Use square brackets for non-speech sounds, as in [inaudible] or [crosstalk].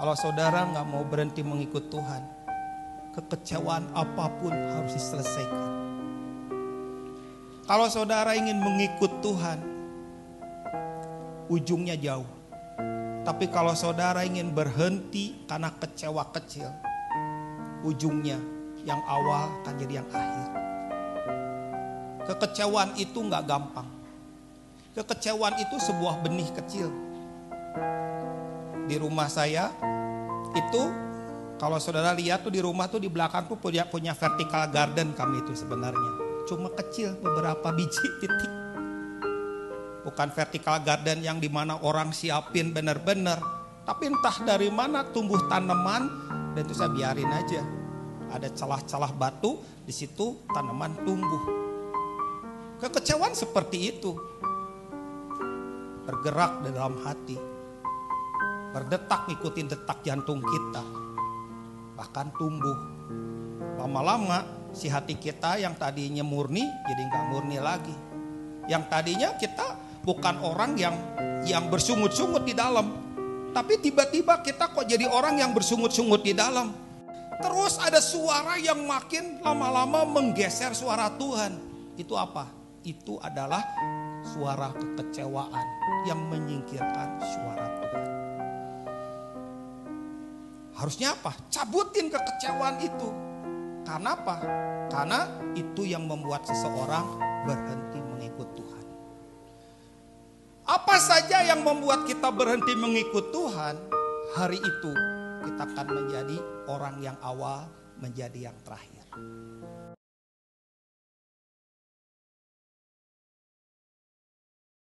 Kalau saudara nggak mau berhenti mengikut Tuhan, kekecewaan apa pun harus diselesaikan. Kalau saudara ingin mengikut Tuhan, ujungnya jauh. Tapi kalau saudara ingin berhenti karena kecewa kecil, ujungnya yang awal akan jadi yang akhir. Kekecewaan itu nggak gampang. Kekecewaan itu sebuah benih kecil. Di rumah saya itu kalau saudara lihat tuh di rumah tuh di belakang tuh punya punya vertical garden kami itu sebenarnya. Cuma kecil beberapa biji [laughs] titik. Bukan vertical garden yang di mana orang siapin bener-bener. Tapi entah dari mana tumbuh tanaman dan itu saya biarin aja. Ada celah-celah batu, di situ tanaman tumbuh. Kekecewaan seperti itu. Bergerak di dalam hati. Berdetak ngikutin detak jantung kita. Bahkan tumbuh. Lama-lama si hati kita yang tadinya murni jadi nggak murni lagi. Yang tadinya kita bukan orang yang yang bersungut-sungut di dalam. Tapi tiba-tiba kita kok jadi orang yang bersungut-sungut di dalam. Terus ada suara yang makin lama-lama menggeser suara Tuhan. Itu apa? Itu adalah suara kekecewaan yang menyingkirkan suara Tuhan. Harusnya apa? Cabutin kekecewaan itu. Karena apa? Karena itu yang membuat seseorang berhenti mengikut Tuhan. Apa saja yang membuat kita berhenti mengikut Tuhan, hari itu kita akan menjadi orang yang awal menjadi yang terakhir.